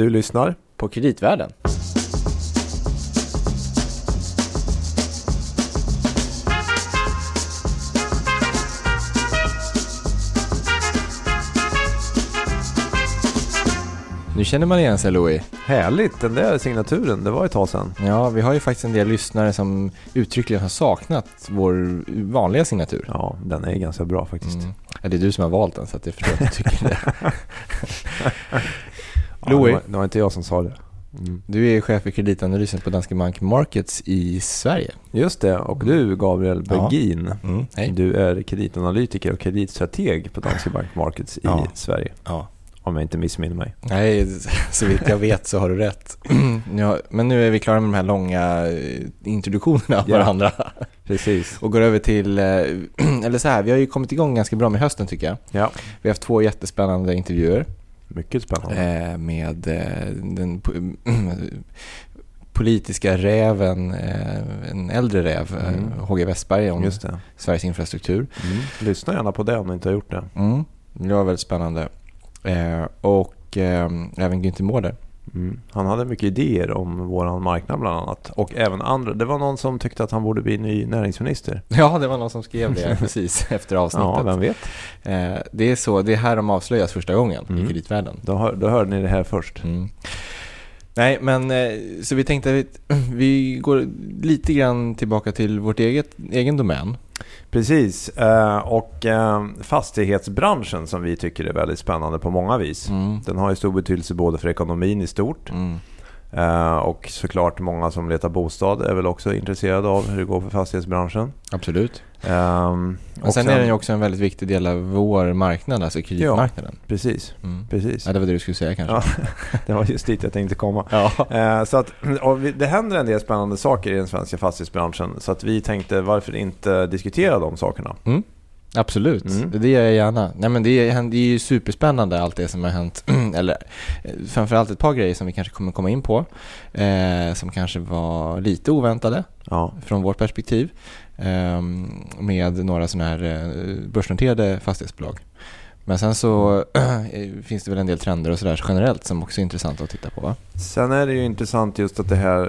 Du lyssnar på Kreditvärlden. Nu känner man igen sig Louis. Härligt, den där signaturen, det var ett tag sedan. Ja, vi har ju faktiskt en del lyssnare som uttryckligen har saknat vår vanliga signatur. Ja, den är ganska bra faktiskt. Mm. Ja, det är du som har valt den så att jag förstår att du tycker det. ja, Louis. Det var, det var inte jag som sa det. Mm. Du är chef för kreditanalysen på Danske Bank Markets i Sverige. Just det, och du Gabriel Bergin, ja. mm. du är kreditanalytiker och kreditstrateg på Danske Bank Markets i ja. Sverige. Ja. Om jag inte missminner mig. Nej, så vitt jag vet så har du rätt. ja, men nu är vi klara med de här långa eh, introduktionerna av yeah. varandra. Precis. Och går över till, eh, eller så här, vi har ju kommit igång ganska bra med hösten tycker jag. Ja. Vi har haft två jättespännande intervjuer. Mycket spännande. Eh, med den politiska räven, en äldre räv, mm. HG Westberg om Sveriges infrastruktur. Mm. Lyssna gärna på det om ni inte har gjort det. Mm. Det var väldigt spännande. Eh, och eh, även Günther Mårder. Mm. Han hade mycket idéer om vår marknad bland annat. Och även andra. Det var någon som tyckte att han borde bli ny näringsminister. Ja, det var någon som skrev det precis efter avsnittet. Ja, vem vet. Eh, det är så, det är här de avslöjas första gången mm. i kreditvärlden. Då, hör, då hörde ni det här först. Mm. Nej, men eh, så vi tänkte att vi går lite grann tillbaka till vårt eget, egen domän. Precis, eh, och eh, fastighetsbranschen som vi tycker är väldigt spännande på många vis. Mm. Den har ju stor betydelse både för ekonomin i stort mm. Uh, och såklart många som letar bostad är väl också intresserade av hur det går för fastighetsbranschen. Absolut. Um, och sen, sen, är den ju också en väldigt viktig del av vår marknad, alltså kreditmarknaden. Ja, precis. Mm. precis. Ja, det var det du skulle säga kanske. Ja, det var just dit jag tänkte komma. Ja. Uh, så att, vi, det händer en del spännande saker i den svenska fastighetsbranschen. Så att vi tänkte varför inte diskutera de sakerna. Mm. Absolut, mm. det gör jag gärna. Nej, men det, är, det är ju superspännande allt det som har hänt. Eller eh, framförallt ett par grejer som vi kanske kommer komma in på. Eh, som kanske var lite oväntade ja. från vårt perspektiv. Eh, med några sådana här eh, börsnoterade fastighetsbolag. Men sen så äh, finns det väl en del trender och sådär generellt som också är intressant att titta på va? Sen är det ju intressant just att det här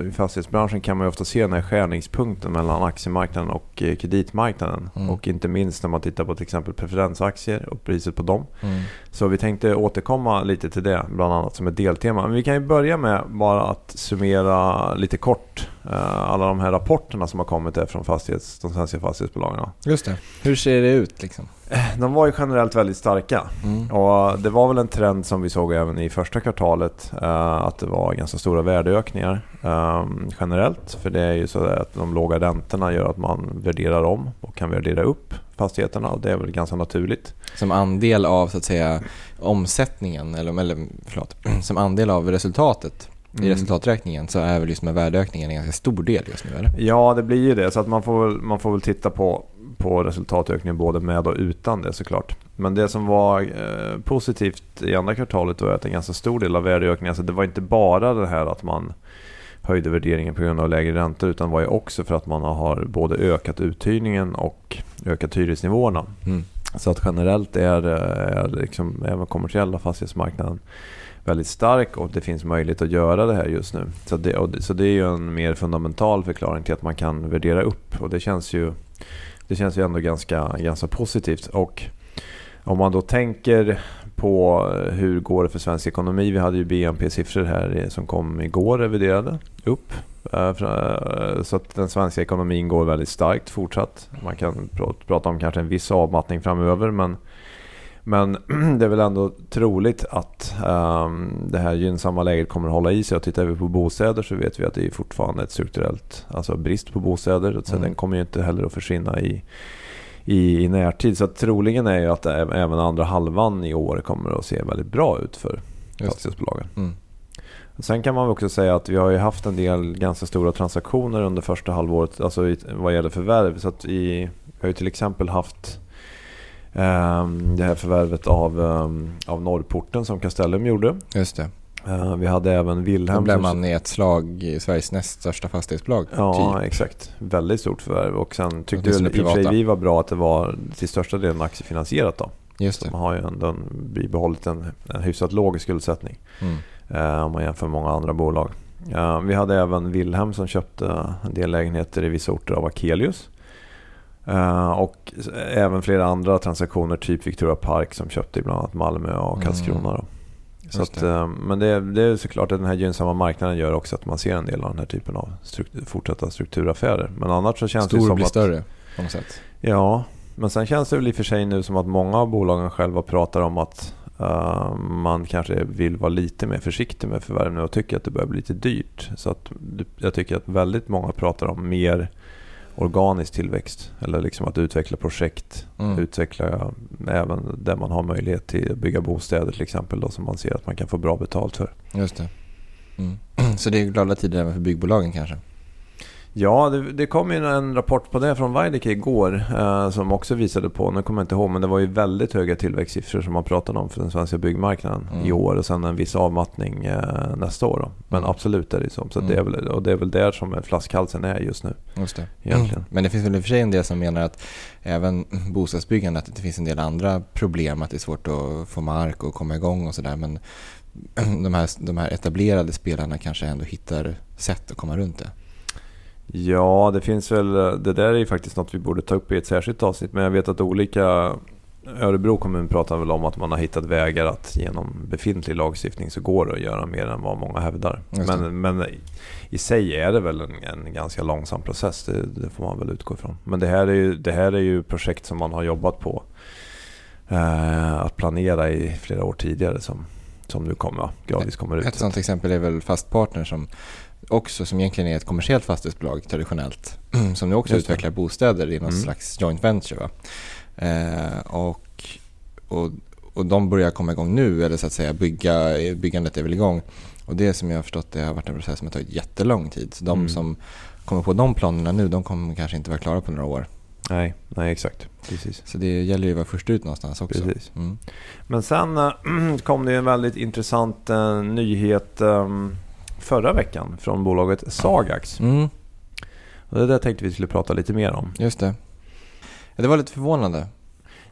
eh, i fastighetsbranschen kan man ju ofta se den här skärningspunkten mellan aktiemarknaden och eh, kreditmarknaden. Mm. Och inte minst när man tittar på till exempel preferensaktier och priset på dem. Mm. Så vi tänkte återkomma lite till det, bland annat som ett deltema. Men vi kan ju börja med bara att summera lite kort alla de här rapporterna som har kommit från fastighets, de svenska fastighetsbolagen. Just det. Hur ser det ut liksom? De var ju generellt väldigt starka. Mm. Och det var väl en trend som vi såg även i första kvartalet. Uh, att det var ganska stora värdeökningar um, generellt. För det är ju så att de låga räntorna gör att man värderar om och kan värdera upp fastigheterna. Och det är väl ganska naturligt. Som andel av så att säga omsättningen, eller, eller förlåt, som andel av resultatet i mm. resultaträkningen så är väl just med värdeökningen en ganska stor del just nu eller? Ja det blir ju det. Så att man, får man får väl titta på på resultatökningen både med och utan det såklart. Men det som var eh, positivt i andra kvartalet var att en ganska stor del av värdeökningen, alltså det var inte bara det här att man höjde värderingen på grund av lägre räntor utan var ju också för att man har både ökat uthyrningen och ökat hyresnivåerna. Mm. Så att generellt är, är liksom, även kommersiella fastighetsmarknaden väldigt stark och det finns möjlighet att göra det här just nu. Så det, så det är ju en mer fundamental förklaring till att man kan värdera upp och det känns ju det känns ju ändå ganska, ganska positivt. Och om man då tänker på hur går det för svensk ekonomi. Vi hade ju BNP-siffror här som kom igår reviderade upp. Eh, eh, så att den svenska ekonomin går väldigt starkt fortsatt. Man kan prata om kanske en viss avmattning framöver men men det är väl ändå troligt att um, det här gynnsamma läget kommer att hålla i sig. Och tittar vi på bostäder så vet vi att det är fortfarande ett strukturellt alltså brist på bostäder. Så mm. den kommer ju inte heller att försvinna i, i, i närtid. Så troligen är ju att även andra halvan i år kommer att se väldigt bra ut för fastighetsbolagen. Mm. Sen kan man också säga att vi har ju haft en del ganska stora transaktioner under första halvåret alltså vad gäller förvärv. Så att vi, har ju till exempel haft det här förvärvet av, ehm, av Norrporten som Castellum gjorde. Just det. Ehm, vi hade även Wilhelm. Då blev man i ett slag Sveriges näst största fastighetsbolag. Ja, typ. exakt. Väldigt stort förvärv. Och sen tyckte väl i och för sig vi var bra att det var till största delen aktiefinansierat. Då. Just det. Så man har ju ändå bibehållit en, en hyfsat låg skuldsättning. Mm. Eh, om man jämför med många andra bolag. Eh, vi hade även Wilhelm som köpte en del lägenheter i vissa orter av Akelius. Uh, och även flera andra transaktioner, typ Victoria Park som köpte bland annat Malmö och mm. Karlskrona. Mm. Så att, uh, men det, det, är såklart att den här gynnsamma marknaden gör också att man ser en del av den här typen av struktur, fortsatta strukturaffärer. Men annars så känns Stor det som blir att... större på något sätt. Ja, men sen känns det väl i och för sig nu som att många av bolagen själva pratar om att uh, man kanske vill vara lite mer försiktig med förvärv nu och tycker att det börjar bli lite dyrt. Så att jag tycker att väldigt många pratar om mer organisk tillväxt. Eller liksom att utveckla projekt. Mm. Utveckla även där man har möjlighet till att bygga bostäder till exempel. Då, som man ser att man kan få bra betalt för. Just det. Mm. Så det är glada tider även för byggbolagen kanske? Ja, det, det kom ju en rapport på det från Veidekke igår eh, som också visade på, nu kommer jag inte ihåg, men det var ju väldigt höga tillväxtsiffror som man pratade om för den svenska byggmarknaden mm. i år och sen en viss avmattning eh, nästa år. Då. Men mm. absolut är det så. så mm. det är väl, och det är väl där som flaskhalsen är just nu. Just det. Egentligen. Men det finns väl i och för sig en del som menar att även bostadsbyggandet, att det finns en del andra problem, att det är svårt att få mark och komma igång och sådär. Men de här, de här etablerade spelarna kanske ändå hittar sätt att komma runt det. Ja, det finns väl, det där är ju faktiskt något vi borde ta upp i ett särskilt avsnitt. Men jag vet att olika, Örebro kommun pratar väl om att man har hittat vägar att genom befintlig lagstiftning så går det att göra mer än vad många hävdar. Men, men i sig är det väl en, en ganska långsam process, det, det, får man väl utgå ifrån. Men det här är ju, det här är ju projekt som man har jobbat på eh, att planera i flera år tidigare som, som nu kommer, ja, gradvis kommer ut. Ett sådant exempel är väl Fastpartner som också som egentligen är ett kommersiellt fastighetsbolag traditionellt. Som nu också utvecklar bostäder i någon mm. slags joint venture. Eh, och, och, och de börjar komma igång nu, eller så att säga bygga, byggandet är väl igång. Och det som jag har förstått det har varit en process som har tagit jättelång tid. Så de mm. som kommer på de planerna nu, de kommer kanske inte vara klara på några år. Nej, nej exakt. Precis. Så det gäller ju att vara först ut någonstans också. Precis. Mm. Men sen äh, kom det en väldigt intressant äh, nyhet. Äh, förra veckan från bolaget Sagax. Mm. Och det där tänkte vi skulle prata lite mer om. Just det. Det var lite förvånande.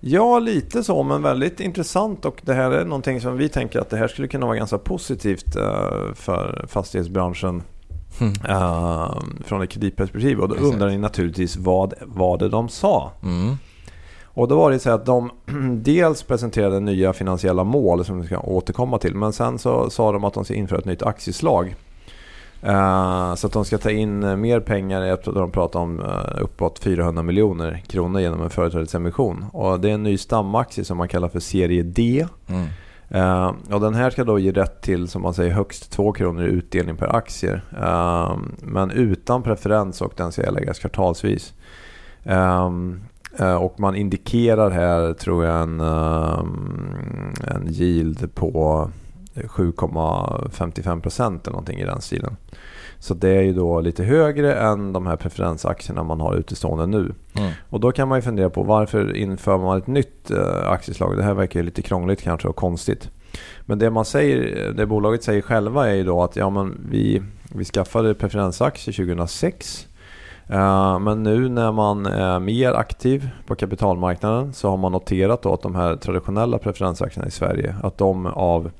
Ja, lite så, men väldigt intressant och det här är någonting som vi tänker att det här skulle kunna vara ganska positivt eh, för fastighetsbranschen mm. från ett kreditperspektiv. Och då undrar ni naturligtvis vad var det de sa? Mm. Och då var det så att de dels presenterade nya finansiella mål som vi ska återkomma till. Men sen så sa de att de ska införa ett nytt aktieslag. Uh, så att de ska ta in mer pengar, jag tror de pratar om uh, uppåt 400 miljoner kronor genom en företrädesemission. Och det är en ny stamaktie som man kallar för serie D. Mm. Uh, och den här ska då ge rätt till, som man säger, högst 2 kronor i utdelning per aktie. men utan preferens och den ska erläggas kvartalsvis. Eh, och man indikerar här tror jag en, ehm, en yield på 7,55% eller någonting i den stilen. Så det är ju då lite högre än de här preferensaktierna man har utestående nu. Mm. Och då kan man ju fundera på varför inför man ett nytt eh, aktieslag? Det här verkar ju lite krångligt kanske och konstigt. Men det man säger, det bolaget säger själva är ju då att ja, men vi, vi skaffade preferensaktier 2006 Eh, men nu när man är mer aktiv på kapitalmarknaden så har man noterat att de här traditionella preferensaktierna i Sverige, att de av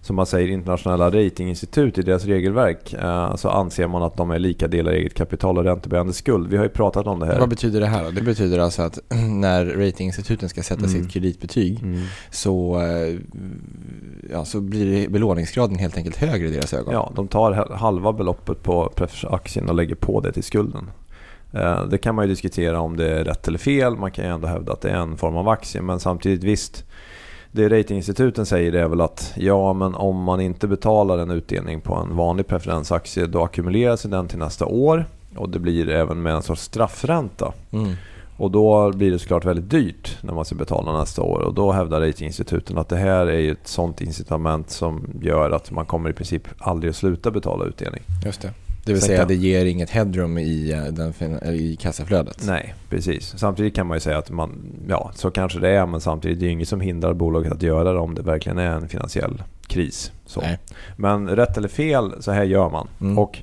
som man säger internationella ratinginstitut i deras regelverk eh, så anser man att de är lika delar eget kapital och räntebärande skuld. Vi har ju pratat om det här. Vad betyder det här då? Det betyder alltså att när ratinginstituten ska sätta mm. sitt kreditbetyg mm. så, eh, ja, så blir belåningsgraden helt enkelt högre i deras ögon. Ja, de tar halva beloppet på aktien och lägger på det till skulden. Eh, det kan man ju diskutera om det är rätt eller fel. Man kan ju ändå hävda att det är en form av aktie. Men samtidigt visst, det ratinginstituten säger är väl att ja, men om man inte betalar en utdelning på en vanlig preferensaktie då ackumuleras den till nästa år. Och det blir även med en sorts straffränta. Mm. Och då blir det såklart väldigt dyrt när man ska betala nästa år. Och då hävdar ratinginstituten att det här är ett sånt incitament som gör att man kommer i princip aldrig att sluta betala utdelning. Just det. Det vill säga det ger inget headroom i, eh, den, i kassaflödet? Nej, precis. Samtidigt kan man ju säga att man, ja, så kanske det är, men samtidigt är det inget som hindrar bolaget att göra det om det verkligen är en finansiell kris. Så. Men rätt eller fel, så här gör man. Mm. Och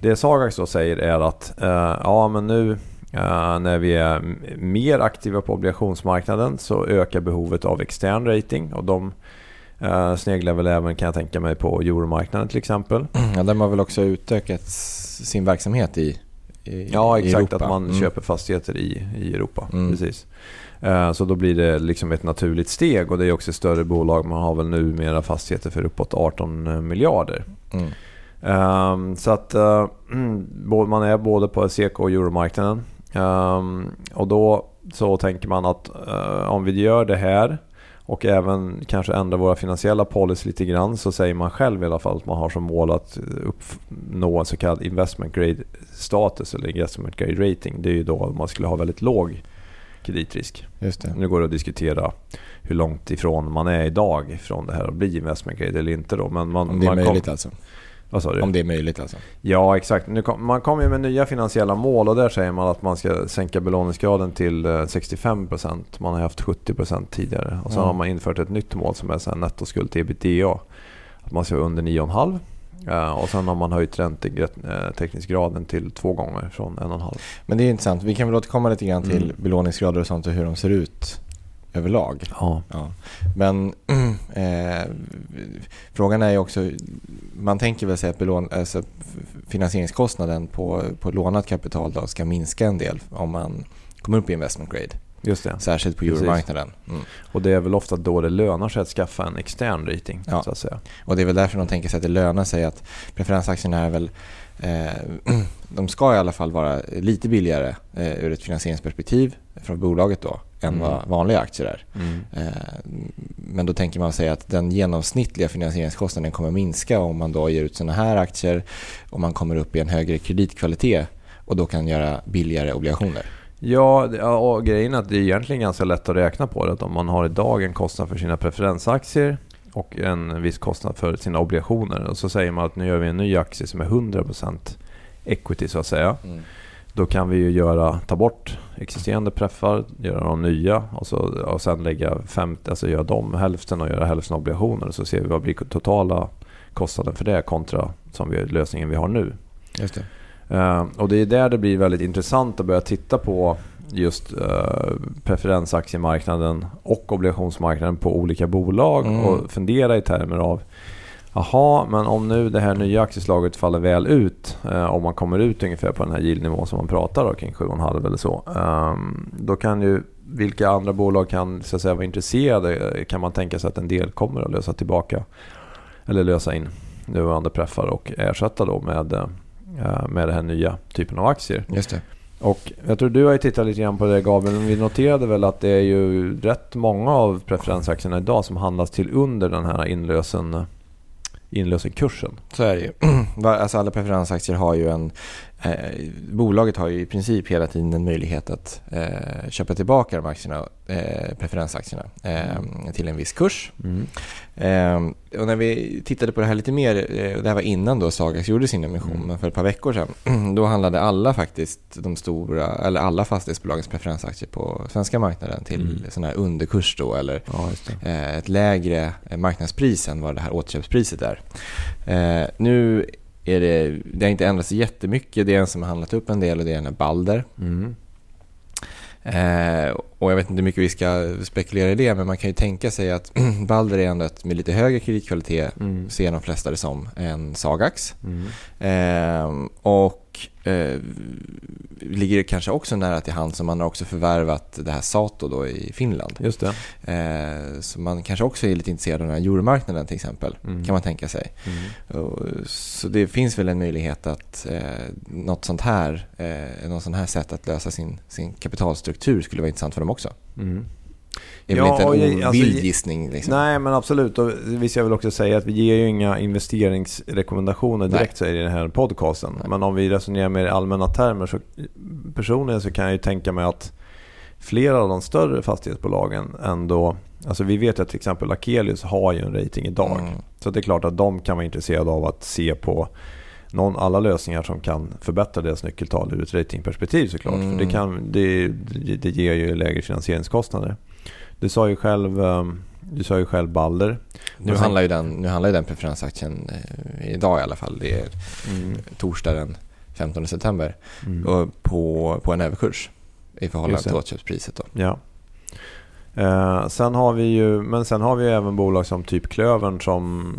det Sagax då säger är att uh, ja, men nu uh, när vi är mer aktiva på obligationsmarknaden så ökar behovet av extern rating. Och de Uh, sneglar väl även kan jag tänka mig på euromarknaden till exempel. Ja, där har väl också utökat sin verksamhet i, i Ja, exakt. Europa. Att man Mm. köper fastigheter i, i Europa. Mm. Precis. Eh, Så då blir det liksom ett naturligt steg och det är också ett större bolag. Man har väl numera fastigheter för uppåt 18 miljarder. Mm. Ehm, så att eh, både- man är både på SEK och euromarknaden. Ehm, och då så tänker man att eh, om vi gör det här och även kanske ändra våra finansiella policy lite grann så säger man själv i alla fall att man har som mål att uppnå en så kallad investment grade status eller investment grade rating. Det är ju då man skulle ha väldigt låg kreditrisk. Nu går det att diskutera hur långt ifrån man är idag från det här att bli investment grade eller inte då. Men man, Om det är man kom- möjligt alltså. Vad sa du? Om det är möjligt alltså. Ja, exakt. Nu kom, man kommer ju med nya finansiella mål och där säger man att man ska sänka belåningsgraden till eh, 65%. Man har haft 70% tidigare. Och sen Ja. har man infört ett nytt mål som är så här nettoskuld till ebitda. Att man ska vara under 9,5. Eh, och sen har man höjt räntetäckningsgraden till två gånger från 1,5. Men det är intressant. Vi kan väl återkomma lite grann till Mm. belåningsgrader och sånt och hur de ser ut överlag. Ja. Ja. Men eh, frågan är ju också, man tänker väl sig att belån, alltså, finansieringskostnaden på, på lånat kapital då ska minska en del om man kommer upp i investment grade. Just det. Särskilt på euromarknaden. Mm. Och det är väl ofta då det lönar sig att skaffa en extern rating. Ja. Så att säga. Och det är väl därför de tänker sig att det lönar sig att preferensaktierna är väl eh, de ska i alla fall vara lite billigare eh, ur ett finansieringsperspektiv från bolaget då än Mm. vad vanliga aktier är. Mm. Eh, Men då tänker man sig att den genomsnittliga finansieringskostnaden kommer minska om man då ger ut sådana här aktier och man kommer upp i en högre kreditkvalitet och då kan göra billigare obligationer. Ja, och grejen är att det är egentligen ganska lätt att räkna på det. Att om man har idag en kostnad för sina preferensaktier och en viss kostnad för sina obligationer. Och så säger man att nu gör vi en ny aktie som är 100% equity så att säga. Då kan vi ju göra, ta bort existerande preffar, göra dem nya och, så, och sen lägga 50, alltså göra dem hälften och göra hälften obligationer. Så ser vi vad blir totala kostnaden för det kontra som vi, lösningen vi har nu. Just det. Eh, och det är där det blir väldigt intressant att börja titta på just uh, preferensaktiemarknaden och obligationsmarknaden på olika bolag Mm. och fundera i termer av Jaha, men om nu det här nya aktieslaget faller väl ut, eh, om man kommer ut ungefär på den här yieldnivån som man pratar om, kring 7,5 eller så. ehm, då kan ju, vilka andra bolag kan så att säga vara intresserade? Kan man tänka sig att en del kommer att lösa tillbaka eller lösa in nuvarande preffar och ersätta då med, eh, med den här nya typen av aktier. Just det. Och jag tror du har ju tittat lite grann på det Gabriel, men vi noterade väl att det är ju rätt många av preferensaktierna idag som handlas till under den här inlösen, inlösenkursen. Så är det ju. Alltså alla preferensaktier har ju en... Eh, bolaget har ju i princip hela tiden en möjlighet att eh, köpa tillbaka de aktierna, eh, preferensaktierna eh, till en viss kurs. Eh, och när vi tittade på det här lite mer, eh, det här var innan då Sagax gjorde sin emission, Mm. för ett par veckor sedan, då handlade alla faktiskt de stora, eller alla fastighetsbolagens preferensaktier på svenska marknaden till Mm. sån här underkurs då, eller Ja, eh, ett lägre marknadspris än vad det här återköpspriset är. Nu är det, det har inte ändrats jättemycket. Det är en som har handlat upp en del och det är en Balder. Mm. Eh, och jag vet inte hur mycket vi ska spekulera i det, men man kan ju tänka sig att Balder är ändå ett med lite högre kreditkvalitet, Mm. ser de flesta det som, än Sagax. Mm. Eh, och eh, ligger kanske också nära till hands som man har också förvärvat det här Sato då i Finland. Just det. Eh, så man kanske också är lite intresserad av den här euromarknaden till exempel, Mm. kan man tänka sig. Mm. Och, Så det finns väl en möjlighet att eh, något sånt här, eh, något sånt här sätt att lösa sin, sin kapitalstruktur skulle vara intressant för dem också. Mm. Det är Ja, väl inte en ovild alltså, gissning liksom. Nej, men absolut. Och vi ska väl också säga att vi ger ju inga investeringsrekommendationer direkt säger i den här podcasten. Nej. Men om vi resonerar mer i allmänna termer så personligen så kan jag ju tänka mig att flera av de större fastighetsbolagen ändå Alltså vi vet att till exempel Akelius har ju en rating idag. Mm. Så det är klart att de kan vara intresserade av att se på någon, alla lösningar som kan förbättra deras nyckeltal ur ett ratingperspektiv såklart. Mm. För det, kan, det, det ger ju lägre finansieringskostnader. Du sa ju själv, ehm, du sa ju själv Balder. Nu, sen- handlar ju den, nu handlar ju den preferensaktien eh, idag i alla fall. Det är Mm. torsdag den 15 september. Mm. Och på, på en överkurs i förhållande till återköpspriset. Då. Ja. Eh, sen har vi ju, men sen har vi även bolag som typ Klövern som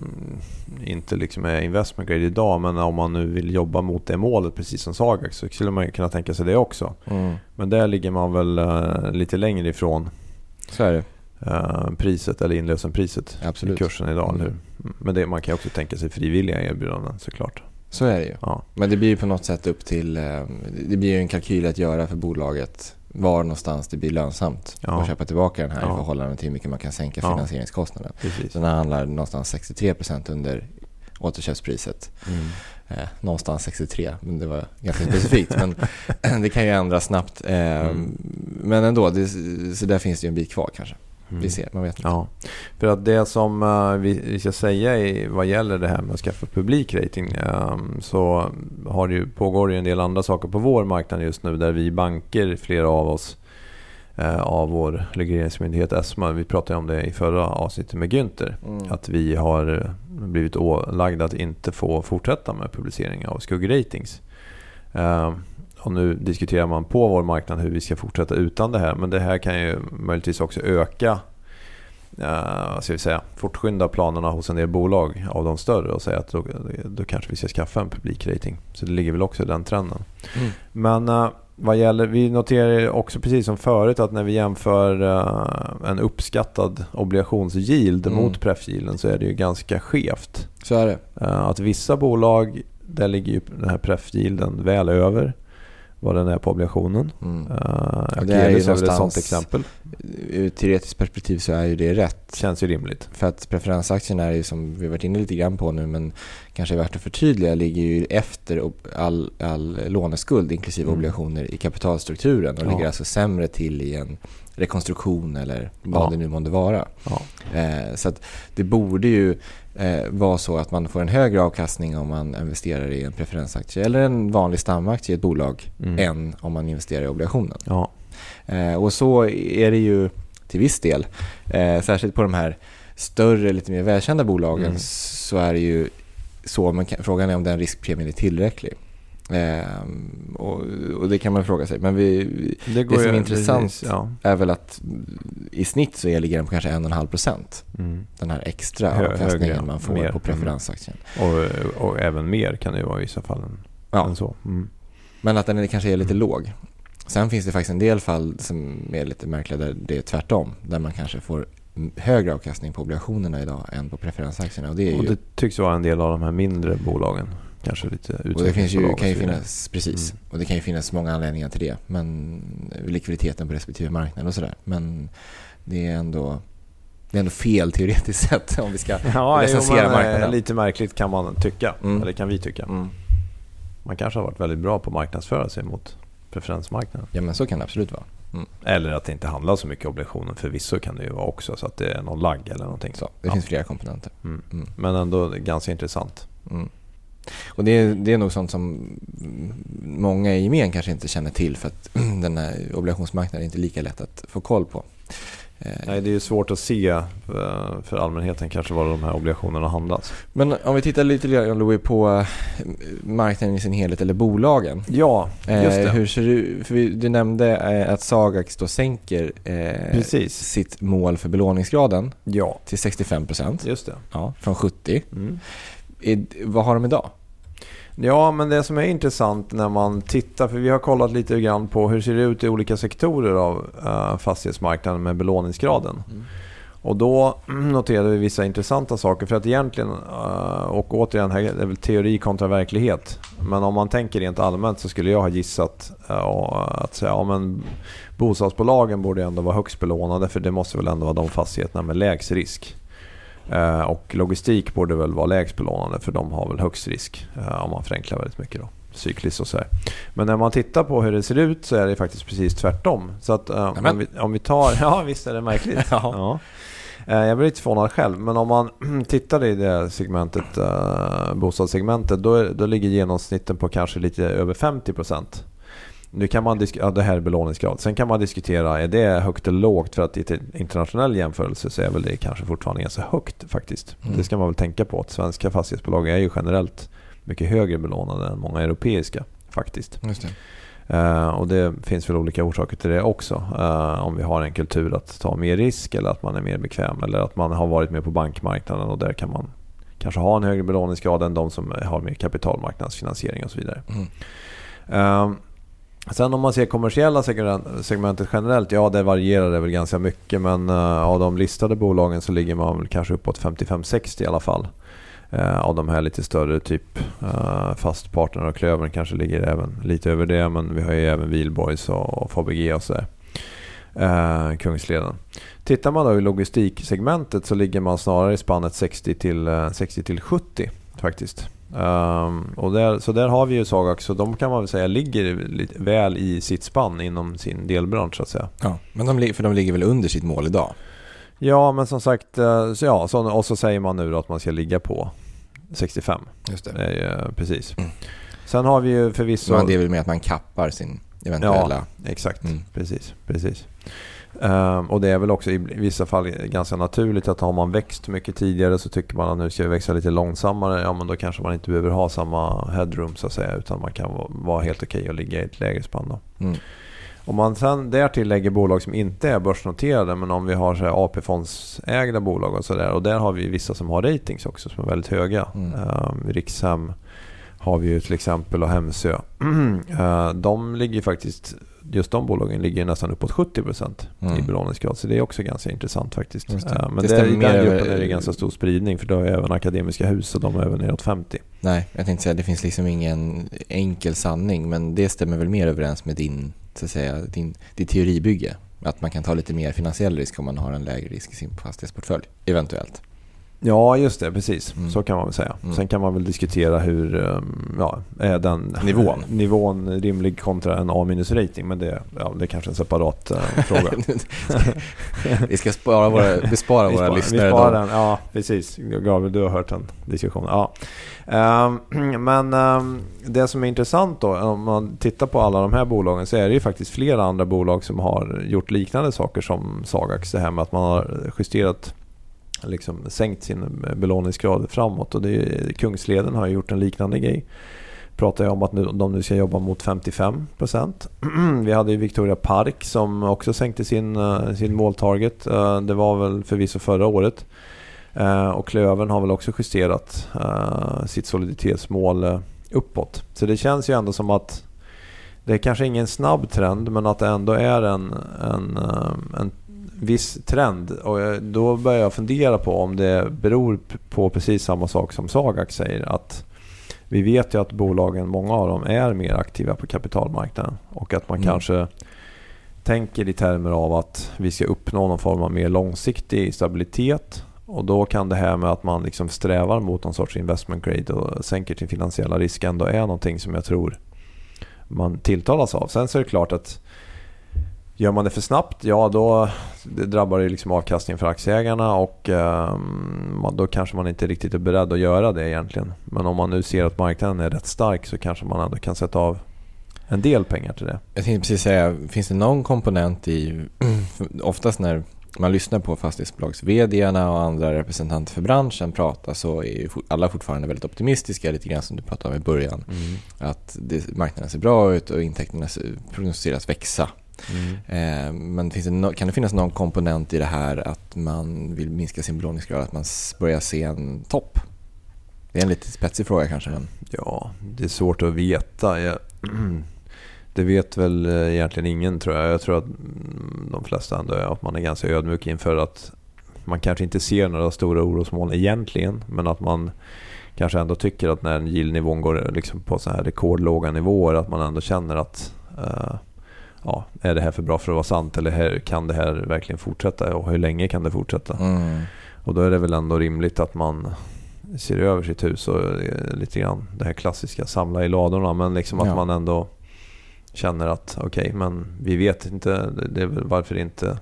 inte liksom är investment grade idag. Men om man nu vill jobba mot det målet precis som Sagax så skulle man ju kunna tänka sig det också. Mm. Men där ligger man väl uh, lite längre ifrån Så är det. uh, priset eller inlösenpriset Absolut. i kursen idag. Mm. Eller hur? Men det, man kan också tänka sig frivilliga erbjudanden såklart. Så är det ju. Ja. Men det blir på något sätt upp till... eh, Det blir en kalkyl att göra för bolaget var någonstans det blir lönsamt Ja. att köpa tillbaka den här Ja. i förhållande till hur mycket man kan sänka Ja. finansieringskostnaden. Precis. Så den handlar någonstans 63% under återköpspriset. Mm. Eh, någonstans 63, men det var ganska specifikt. men det kan ju ändras snabbt. Eh, Mm. Men ändå, det, så där finns det ju en bit kvar kanske. Mm. Vi ser, man vet inte. Ja, för att det som eh, vi vi ska säga i, vad gäller det här med att skaffa publikrating eh, så har det ju, pågår det ju en del andra saker på vår marknad just nu där vi banker, flera av oss, av vår regleringsmyndighet ESMA, vi pratade om det i förra avsnittet med Günther, Mm. att vi har eh, blivit ålagda att inte få fortsätta med publicering av skuggratings. Eh, och nu diskuterar man på vår marknad hur vi ska fortsätta utan det här. Men det här kan ju möjligtvis också öka, uh, ska vi säga, fortskynda planerna hos en del bolag av de större och säga att då, då kanske vi ska skaffa en publikrating. Så det ligger väl också i den trenden. Mm. Men eh, vad gäller, vi noterar också precis som förut att när vi jämför eh, en uppskattad obligationsyield Mm. mot prefyielden så är det ju ganska skevt. Så är det. Eh, att vissa bolag, där ligger ju den här prefyielden väl över vad den är på obligationen. Mm. Uh, Akelius är väl ett sånt exempel. Ur ett teoretiskt perspektiv så är ju det rätt. Känns ju rimligt. För att preferensaktien är ju som vi har varit inne lite grann på nu men kanske är värt att förtydliga ligger ju efter all, all låneskuld inklusive Mm. obligationer i kapitalstrukturen och Ja. ligger alltså sämre till i en rekonstruktion eller vad Ja. det nu månde vara. Ja. Eh, så det borde ju eh, vara så att man får en högre avkastning om man investerar i en preferensaktie eller en vanlig stamaktie i ett bolag Mm. än om man investerar i obligationen. Ja. Eh, och så är det ju till viss del. Eh, särskilt på de här större, lite mer välkända bolagen Mm. så är det ju så. Men frågan är om den riskpremien är tillräcklig. Eh, och, och det kan man fråga sig. Men vi, Det, går som är intressant precis, ja. är väl att i snitt så ligger den på kanske 1,5 procent. Mm. Den här extra Hö- avkastningen högre, man får mer. på preferensaktien. Och, och även mer kan det ju vara i vissa fall än, Ja. än så. Mm. Men att den kanske är lite låg. Sen finns det faktiskt en del fall som är lite märkliga där det är tvärtom. Där man kanske får högre avkastning på obligationerna idag än på preferensaktierna. Och det, är Och ju, det tycks vara en del av de här mindre bolagen. Kanske lite och det finns ju, kan ju finnas, precis. Mm. Och det kan ju finnas många anledningar till det. Men likviditeten på respektive marknad och sådär. Men det är ändå det är ändå fel teoretiskt sett om vi ska Ja, jo, recensera men, eh, marknaden. lite märkligt kan man tycka. Mm. Eller kan vi tycka. Mm. Man kanske har varit väldigt bra på att marknadsföra sig mot preferensmarknaden. Ja men så kan det absolut vara. Eller att det inte handlar så mycket obligationer. Förvisso kan det ju vara också så att det är någon lagg eller någonting. Så, det Ja. finns flera komponenter. Mm. Mm. Men ändå ganska intressant. Mm. Och det är, det är nog sånt som mm, många i gemen kanske inte känner till för att den här obligationsmarknaden är inte lika lätt att få koll på. Eh, Nej, det är ju svårt att se eh, för allmänheten kanske var de här obligationerna handlas. Men om vi tittar lite grann Louis, på eh, marknaden i sin helhet eller bolagen. Ja, just det. hur ser ut? För du nämnde att Sagax då sänker Precis. sitt mål för belåningsgraden Ja, till 65% just det. ja, från 70%. Mm. Vad har de idag? Ja, men det som är intressant när man tittar, för vi har kollat lite grann på hur det ser ut i olika sektorer av uh, fastighetsmarknaden med belåningsgraden. Och då noterade vi vissa intressanta saker. För att egentligen, eh, och återigen, här är väl teori kontra verklighet. Men om man tänker rent allmänt så skulle jag ha gissat eh, att säga, ja, men bostadsbolagen borde ändå vara högst belånade för det måste väl ändå vara de fastigheterna med lägst risk. Eh, Och logistik borde väl vara lägst belånade för de har väl högst risk eh, om man förenklar väldigt mycket då. Cykliskt och så här. Men när man tittar på hur det ser ut så är det faktiskt precis tvärtom. Så att eh, om vi, om vi tar... Ja visst är det märkligt. Ja. Ja. Jag blir lite förvånad själv, men om man tittar i det segmentet, bostadssegmentet, då, är, då ligger genomsnitten på kanske lite över 50%. Nu kan man diskutera, ja, det här är belåningsgrad. Sen kan man diskutera, är det högt eller lågt? För att i internationell jämförelse så är väl det kanske fortfarande ganska högt faktiskt. Mm. Det ska man väl tänka på att svenska fastighetsbolag är ju generellt mycket högre belånade än många europeiska faktiskt. Det. Uh, och det finns väl olika orsaker till det också. Uh, om vi har en kultur att ta mer risk eller att man är mer bekväm eller att man har varit med på bankmarknaden och där kan man kanske ha en högre belåningsgrad än de som har mer kapitalmarknadsfinansiering och så vidare. Mm. Uh, sen om man ser kommersiella segmentet generellt, ja det varierar det väl ganska mycket men eh, av de listade bolagen så ligger man väl kanske uppåt 55-60 i alla fall eh, av de här lite större, typ eh, Fastpartner och Klövern kanske ligger även lite över det. Men vi har ju även Wihlborgs och, Fabege och sådär. Eh, Kungsleden. Tittar man då i logistiksegmentet så ligger man snarare i spannet 60 till, 60 till 70 faktiskt. Um, och där, så där har vi ju Sagax, så de kan man väl säga ligger lite väl i sitt spann inom sin delbransch så att säga. Ja, men de, för de ligger väl under sitt mål idag? Ja, men som sagt, eh, så ja, så, och så säger man nu att man ska ligga på 65. Just det. Eh, precis. Mm. Sen har vi ju förvisso... Men det är väl med att man kappar sin eventuella... Ja, exakt. Mm. Precis. precis. Um, och det är väl också i vissa fall ganska naturligt att har man växt mycket tidigare så tycker man att nu ska vi växa lite långsammare. Ja men då kanske man inte behöver ha samma headroom så att säga utan man kan vara helt okej okay och ligga i ett lägre spann. Mm. Om man sen därtill lägger bolag som inte är börsnoterade men om vi har AP-fondsägda bolag och sådär och där har vi vissa som har ratings också som är väldigt höga. Mm. Um, Rikshem har vi ju till exempel och Hemsö. uh, de ligger faktiskt, just de bolagen ligger nästan uppåt 70% mm. i belåningsgrad så det är också ganska intressant faktiskt. Uh, men det där, i den gruppen är det ganska stor spridning för då har även Akademiska Hus och de är även neråt 50. Nej, jag tänkte säga det finns liksom ingen enkel sanning men det stämmer väl mer överens med din så att säga, din, ditt teoribygge. Att man kan ta lite mer finansiell risk om man har en lägre risk i sin fastighetsportfölj, eventuellt. Ja, just det. Precis. Mm. Så kan man väl säga. Mm. Sen kan man väl diskutera hur um, ja, är den nivån. nivån rimlig kontra en A-rating. Men det, ja, det är kanske en separat uh, fråga. vi ska spara våra, bespara våra lyssnare. Vi sparar den, ja precis. Gabriel, du har hört den diskussionen. Ja. Um, men um, det som är intressant då, om man tittar på alla de här bolagen så är det ju faktiskt flera andra bolag som har gjort liknande saker som Sagax. Det här med att man har justerat liksom sänkt sin eh, belåningsgrad framåt. Och det är, Kungsleden har gjort en liknande grej. Pratar jag om att nu, de nu ska jobba mot 55% Vi hade ju Victoria Park som också sänkte sin, eh, sin måltarget. Eh, det var väl förvisso förra året. Och Klövern har väl också justerat sitt soliditetsmål uppåt. Så det känns ju ändå som att det är kanske ingen snabb trend men att det ändå är en, en, en viss trend och då börjar jag fundera på om det beror på precis samma sak som Sagax säger. Att vi vet ju att bolagen, många av dem, är mer aktiva på kapitalmarknaden och att man mm. kanske tänker i termer av att vi ska uppnå någon form av mer långsiktig stabilitet och då kan det här med att man liksom strävar mot någon sorts investment grade och sänker sin finansiella risk ändå är någonting som jag tror man tilltalas av. Sen så är det klart att Gör man det för snabbt, ja då det drabbar det liksom avkastningen för aktieägarna och eh, då kanske man inte riktigt är beredd att göra det egentligen. Men om man nu ser att marknaden är rätt stark så kanske man ändå kan sätta av en del pengar till det. Jag tänkte precis säga, finns det någon komponent i, oftast när man lyssnar på fastighetsbolags vd och andra representanter för branschen prata så är alla fortfarande väldigt optimistiska, lite grann som du pratade om i början. Mm. Att det, marknaden ser bra ut och intäkterna prognostiseras växa Mm. Men finns det no kan det finnas någon komponent i det här att man vill minska sin belåningsgrad, att man börjar se en topp? Det är en lite spetsig fråga kanske. Men... Ja, det är svårt att veta. Jag, det vet väl eh, egentligen ingen tror jag. Jag tror att mm, de flesta ändå är, att man är ganska ödmjuk inför att man kanske inte ser några stora orosmoln egentligen, men att man kanske ändå tycker att när yieldnivån går liksom på så här rekordlåga nivåer att man ändå känner att uh, ja, är det här för bra för att vara sant eller här, kan det här verkligen fortsätta och hur länge kan det fortsätta? Mm. Och då är det väl ändå rimligt att man ser över sitt hus och lite grann det här klassiska samla i ladorna men liksom att ja. man ändå känner att okej, okay, men vi vet inte, det är varför inte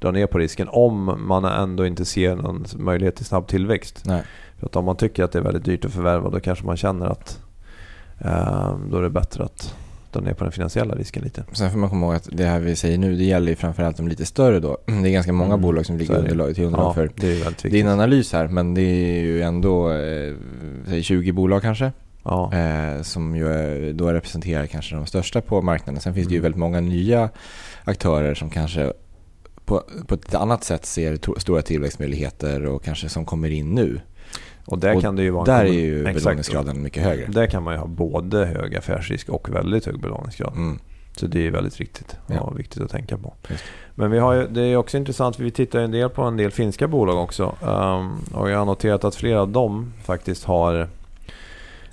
dra ner på risken om man ändå inte ser någon möjlighet till snabb tillväxt. Nej. För att om man tycker att det är väldigt dyrt att förvärva då kanske man känner att eh, då är det bättre att dra ner på den finansiella risken lite. Sen får man komma ihåg att det här vi säger nu, det gäller ju framförallt de lite större då. Det är ganska många mm. bolag som ligger under till underlag ja, för det är din analys här, men det är ju ändå eh, 20 bolag kanske. Ja. Eh, som ju då representerar kanske de största på marknaden. Sen finns mm. det ju mm. väldigt många nya aktörer som kanske på, på ett annat sätt ser to- stora tillväxtmöjligheter och kanske som kommer in nu. Och där och kan det ju vara där är ju belåningsgraden mycket högre. Där kan man ju ha både hög affärsrisk och väldigt hög belåningsgrad. Mm. Så det är väldigt riktigt ja. och viktigt att tänka på. Men vi har ju, det är också intressant, vi tittar en del på en del finska bolag också. Um, och jag har noterat att flera av dem faktiskt har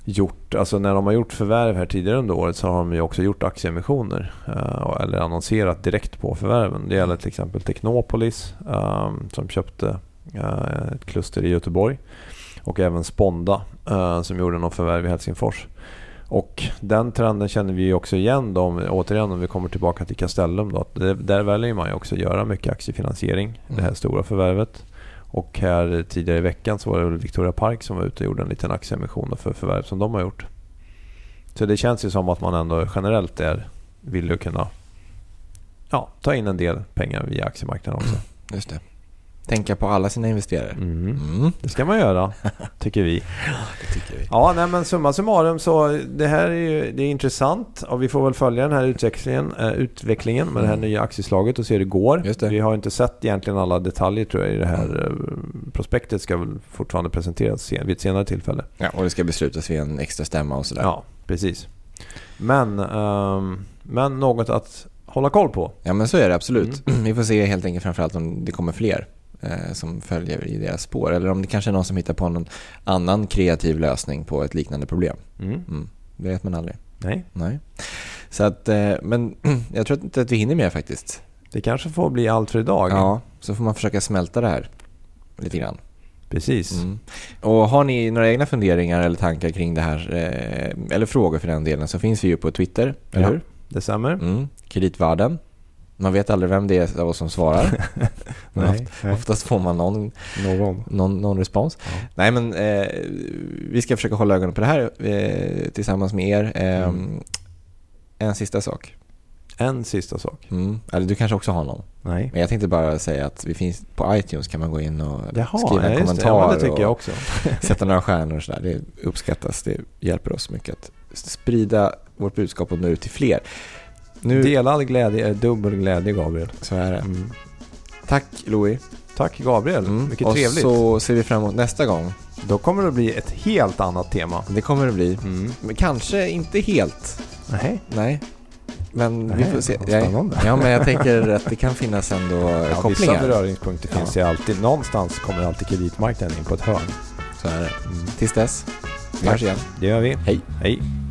gjort, alltså när de har gjort förvärv här tidigare under året så har de ju också gjort aktieemissioner. Uh, eller annonserat direkt på förvärven. Det gäller till exempel Technopolis um, som köpte uh, ett kluster i Göteborg. Och även Sponda uh, som gjorde något förvärv i Helsingfors. Och den trenden känner vi också igen då, om, återigen om vi kommer tillbaka till Castellum. Då, det, där väljer man ju också göra mycket aktiefinansiering, mm. det här mm. stora förvärvet. Och här tidigare i veckan så var det Victoria Park som var ute och gjorde en liten aktieemission för förvärv som de har gjort. Så det känns ju som att man ändå generellt är villig att kunna ja, ta in en del pengar via aktiemarknaden också. Just det. Tänka på alla sina investerare. Mm. Mm. Det ska man göra, tycker vi. Det tycker vi. Ja, nej, men summa summarum så det här är ju det är intressant och vi får väl följa den här utvecklingen, äh, utvecklingen med mm. det här mm. nya aktieslaget och se hur det går. Det. Vi har inte sett egentligen alla detaljer tror jag i det här mm. prospektet ska väl fortfarande presenteras vid ett senare tillfälle. Ja, och det ska beslutas vid en extra stämma och sådär. Ja, precis. Men, um, men något att hålla koll på. Ja, men så är det absolut. Mm. Vi får se helt enkelt framförallt om det kommer fler eh, som följer i deras spår. Eller om det kanske är någon som hittar på någon annan kreativ lösning på ett liknande problem. Mm. Mm. Det vet man aldrig. Nej. Nej. Så att, eh, men jag tror inte att vi hinner mer faktiskt. Det kanske får bli allt för idag. Ja, så får man försöka smälta det här lite grann. Precis. Mm. Och har ni några egna funderingar eller tankar kring det här, eh, eller frågor för den delen, så finns vi ju på Twitter, eller ja, hur? Det stämmer. Mm. Kreditvärden. Man vet aldrig vem det är av oss som svarar. nej, oft, nej. Oftast får man någon, någon. någon, någon respons. Ja. Nej, men eh, vi ska försöka hålla ögonen på det här eh, tillsammans med er. Eh, mm. En sista sak. En sista sak? Mm. Eller du kanske också har någon? Nej. Men jag tänkte bara säga att vi finns på iTunes kan man gå in och Jaha, skriva en kommentar. Ja, det tycker jag också. sätta några stjärnor och sådär. Det uppskattas. Det hjälper oss mycket att sprida vårt budskap och nå ut till fler. Nu... Delad glädje är dubbel glädje, Gabriel. Så är det. Mm. Tack, Louis. Tack, Gabriel. Mm. Mycket och trevligt. Och så ser vi fram emot nästa gång. Då kommer det bli ett helt annat tema. Det kommer det bli. Mm. Men kanske inte helt. Nej. Nej. Men Nej, vi får se. Jag, ja, men jag tänker att det kan finnas ändå ja, kopplingar. Vissa beröringspunkter ja. finns ju alltid. Någonstans kommer alltid kreditmarknaden in på ett hörn. Så är det. Mm. Tills dess. Vi hörs igen. Det gör vi. Hej. Hej.